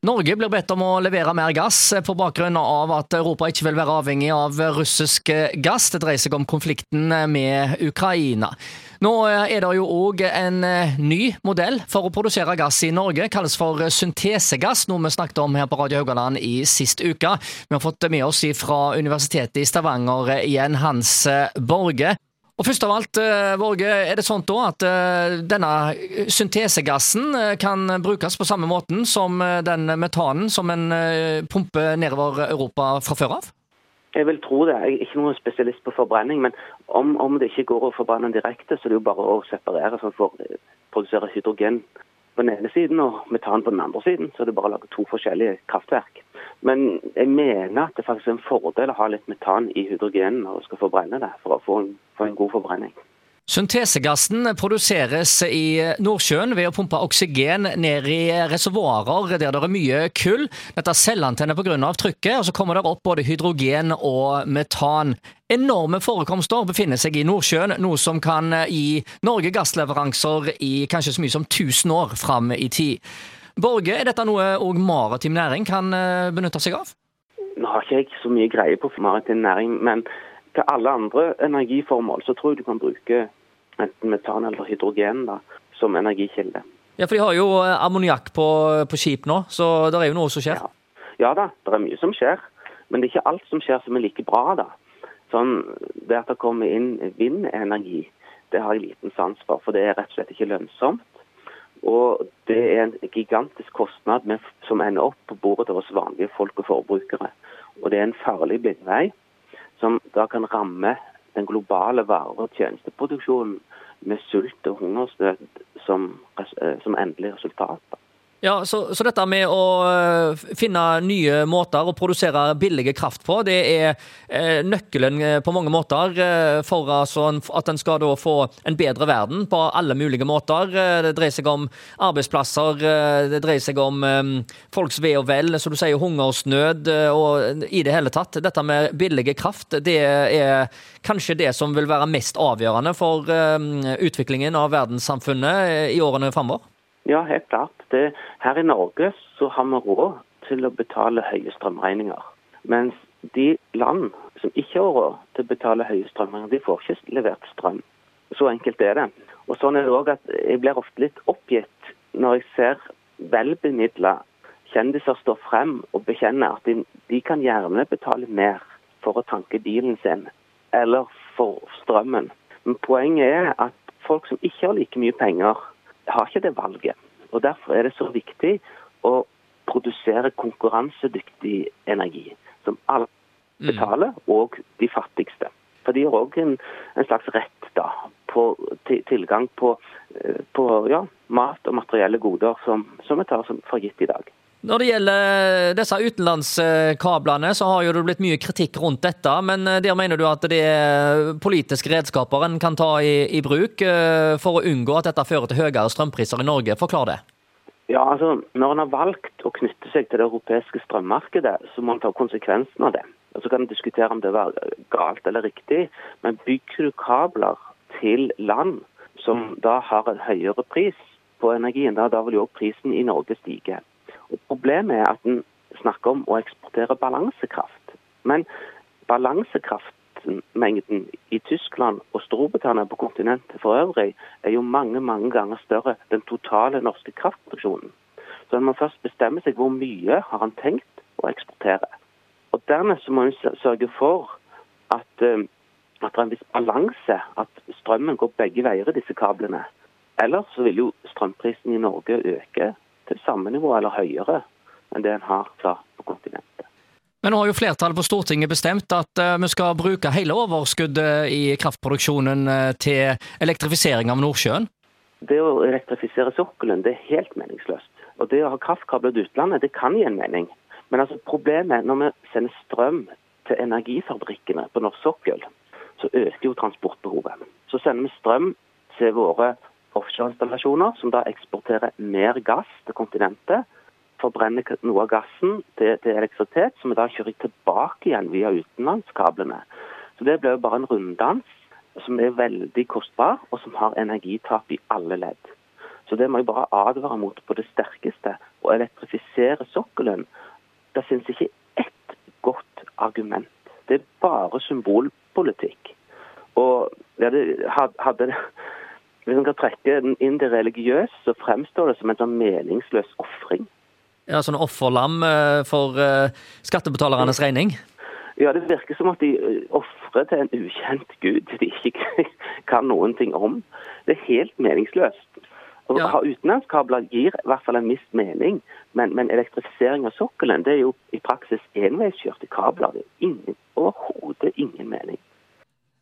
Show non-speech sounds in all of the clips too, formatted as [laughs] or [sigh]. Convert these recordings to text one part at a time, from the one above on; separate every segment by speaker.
Speaker 1: Norge blir bedt om å levere mer gass på bakgrunn av at Europa ikke vil være avhengig av russisk gass. Det dreier seg om konflikten med Ukraina. Nå er det jo òg en ny modell for å produsere gass i Norge. Kalles for syntesegass, noe vi snakket om her på Radio Haugaland i sist uke. Vi har fått med oss fra Universitetet i Stavanger igjen Hans Borge. Og først av alt, Våge, eh, er det sånn da at eh, denne syntesegassen eh, kan brukes på samme måten som den metanen som en pumper nedover Europa fra før av?
Speaker 2: Jeg vil tro det. Jeg er ikke noen spesialist på forbrenning. Men om, om det ikke går å forbrenne direkte, så er det jo bare å separere sånn for å produsere hydrogen på den ene siden og metan på den andre siden. Så er det bare å lage to forskjellige kraftverk. Men jeg mener at det faktisk er en fordel å ha litt metan i hydrogenen når du skal forbrenne det, for å få en, få en god forbrenning.
Speaker 1: Syntesegassen produseres i Nordsjøen ved å pumpe oksygen ned i reservoarer der det er mye kull. Dette selvantenner pga. trykket, og så kommer det opp både hydrogen og metan. Enorme forekomster befinner seg i Nordsjøen, noe som kan gi Norge gassleveranser i kanskje så mye som 1000 år fram i tid. Borge, er dette noe òg maritim næring kan eh, benytte seg av?
Speaker 2: Nå har ikke jeg så mye greie på maritim næring, men til alle andre energiformål så tror jeg du kan bruke enten metan eller hydrogen da, som energikilde.
Speaker 1: Ja, for de har jo eh, ammoniakk på, på, skip nå, så det er jo noe som skjer?
Speaker 2: Ja. ja da, det er mye som skjer. Men det er ikke alt som skjer som er like bra. da. Sånn, Det at det kommer inn vindenergi, det har jeg liten sans for. For det er rett og slett ikke lønnsomt. Og det er en gigantisk kostnad som ender opp på bordet oss vanlige folk og forbrukere. Og det er en farlig blindvei som da kan ramme den globale vare- og tjenesteproduksjonen med sult og hungersnød som, eh, som endelig resultat.
Speaker 1: Ja, så, så, dette med å eh, finne nye måter å produsere billige kraft på, det er eh, nøkkelen eh, på mange måter for altså, at en skal få en bedre verden på alle mulige måter. Det dreier seg om arbeidsplasser, det dreier seg om folks ve og vel, som du sier, hungersnød og i det hele tatt. Dette med billige kraft, det er kanskje det som vil være mest avgjørende for utviklingen av verdenssamfunnet i årene framover?
Speaker 2: Ja, helt klart. Det, her i Norge så har vi råd til å betale høye strømregninger. Mens de land som ikke har råd til å betale høye strømregninger, de får ikke levert strøm. Så enkelt er det. Og sånn er det også at Jeg blir ofte litt oppgitt når jeg ser velbemidla kjendiser stå frem og bekjenne at de, de kan gjerne betale mer for å tanke bilen sin eller for strømmen. Men poenget er at folk som ikke har like mye penger, har ikke det valget. Og Derfor er det så viktig å produsere konkurransedyktig energi, som alle mm. betaler, og de fattigste. For de har òg en, en, slags rett da, på tilgang på, eh, på ja, mat og materielle goder som, som vi tar for gitt i dag.
Speaker 1: Når det gjelder disse utenlandskablene, så har jo det blitt mye kritikk rundt dette. Men eh, der mener du at det er politiske redskaper en kan ta i, i, bruk eh, for å unngå at dette fører til høyere strømpriser i Norge. Forklar det.
Speaker 2: Ja, altså Når en har valgt å knytte seg til det europeiske strømmarkedet, så må en ta konsekvensen av det. Og Så kan en diskutere om det var galt eller riktig, men bygger du kabler til land som da har en høyere pris på energien, da, da vil jo prisen i Norge stige. Problemet er at en snakker om å eksportere balansekraft. Men balansekraftmengden i Tyskland og Storbritannia på kontinentet for øvrig er jo mange mange ganger større den totale norske kraftproduksjonen. Så en må først bestemme seg hvor mye har han tenkt å eksportere. Og Dernest må en sørge for at, eh, at det er en viss balanse, at strømmen går begge veier i disse kablene. Ellers vil jo strømprisen i Norge øke til samme nivå eller høyere enn det en har klart på kontinentet.
Speaker 1: Men nå har jo flertallet på Stortinget bestemt at eh, vi skal bruke hele overskuddet i kraftproduksjonen eh, til elektrifisering av Nordsjøen.
Speaker 2: Det å elektrifisere sokkelen det er helt meningsløst. Og det å ha kraftkabler til utlandet det kan gi en mening. Men altså problemet er når vi sender strøm til energifabrikkene på norsk sokkel, så øker jo transportbehovet. Så sender vi strøm til våre offshoreinstallasjoner, som da eksporterer mer gass til kontinentet. Forbrenner noe av gassen til, til elektrisitet, som vi da kjører tilbake igjen via utenlandskablene. Så Det blir jo bare en runddans som er veldig kostbar, og som har energitap i alle ledd. Så det må jeg bare advare mot på det sterkeste. å elektrifisere sokkelen, det finnes ikke ett godt argument. Det er bare symbolpolitikk. Og ja, det, hadde det Hvis en kan trekke inn det religiøse, så fremstår det som en sånn meningsløs ofring.
Speaker 1: Ja, sånn offerlam eh, for uh, skattebetalernes regning?
Speaker 2: Ja, det virker som at de eh, ofrer til en ukjent gud de ikke [laughs] kan noen ting om. Det er helt meningsløst. Å ja. ha utenlandskabler gir i hvert fall en mist mening, men, men, elektrifisering av sokkelen det er jo i praksis enveiskjørte kabler. Det er ingen.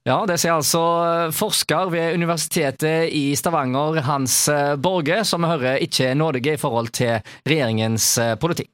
Speaker 1: Ja, det sier altså forsker ved Universitetet i Stavanger, Hans Borge, som vi hører ikke er nådige i forhold til regjeringens politikk.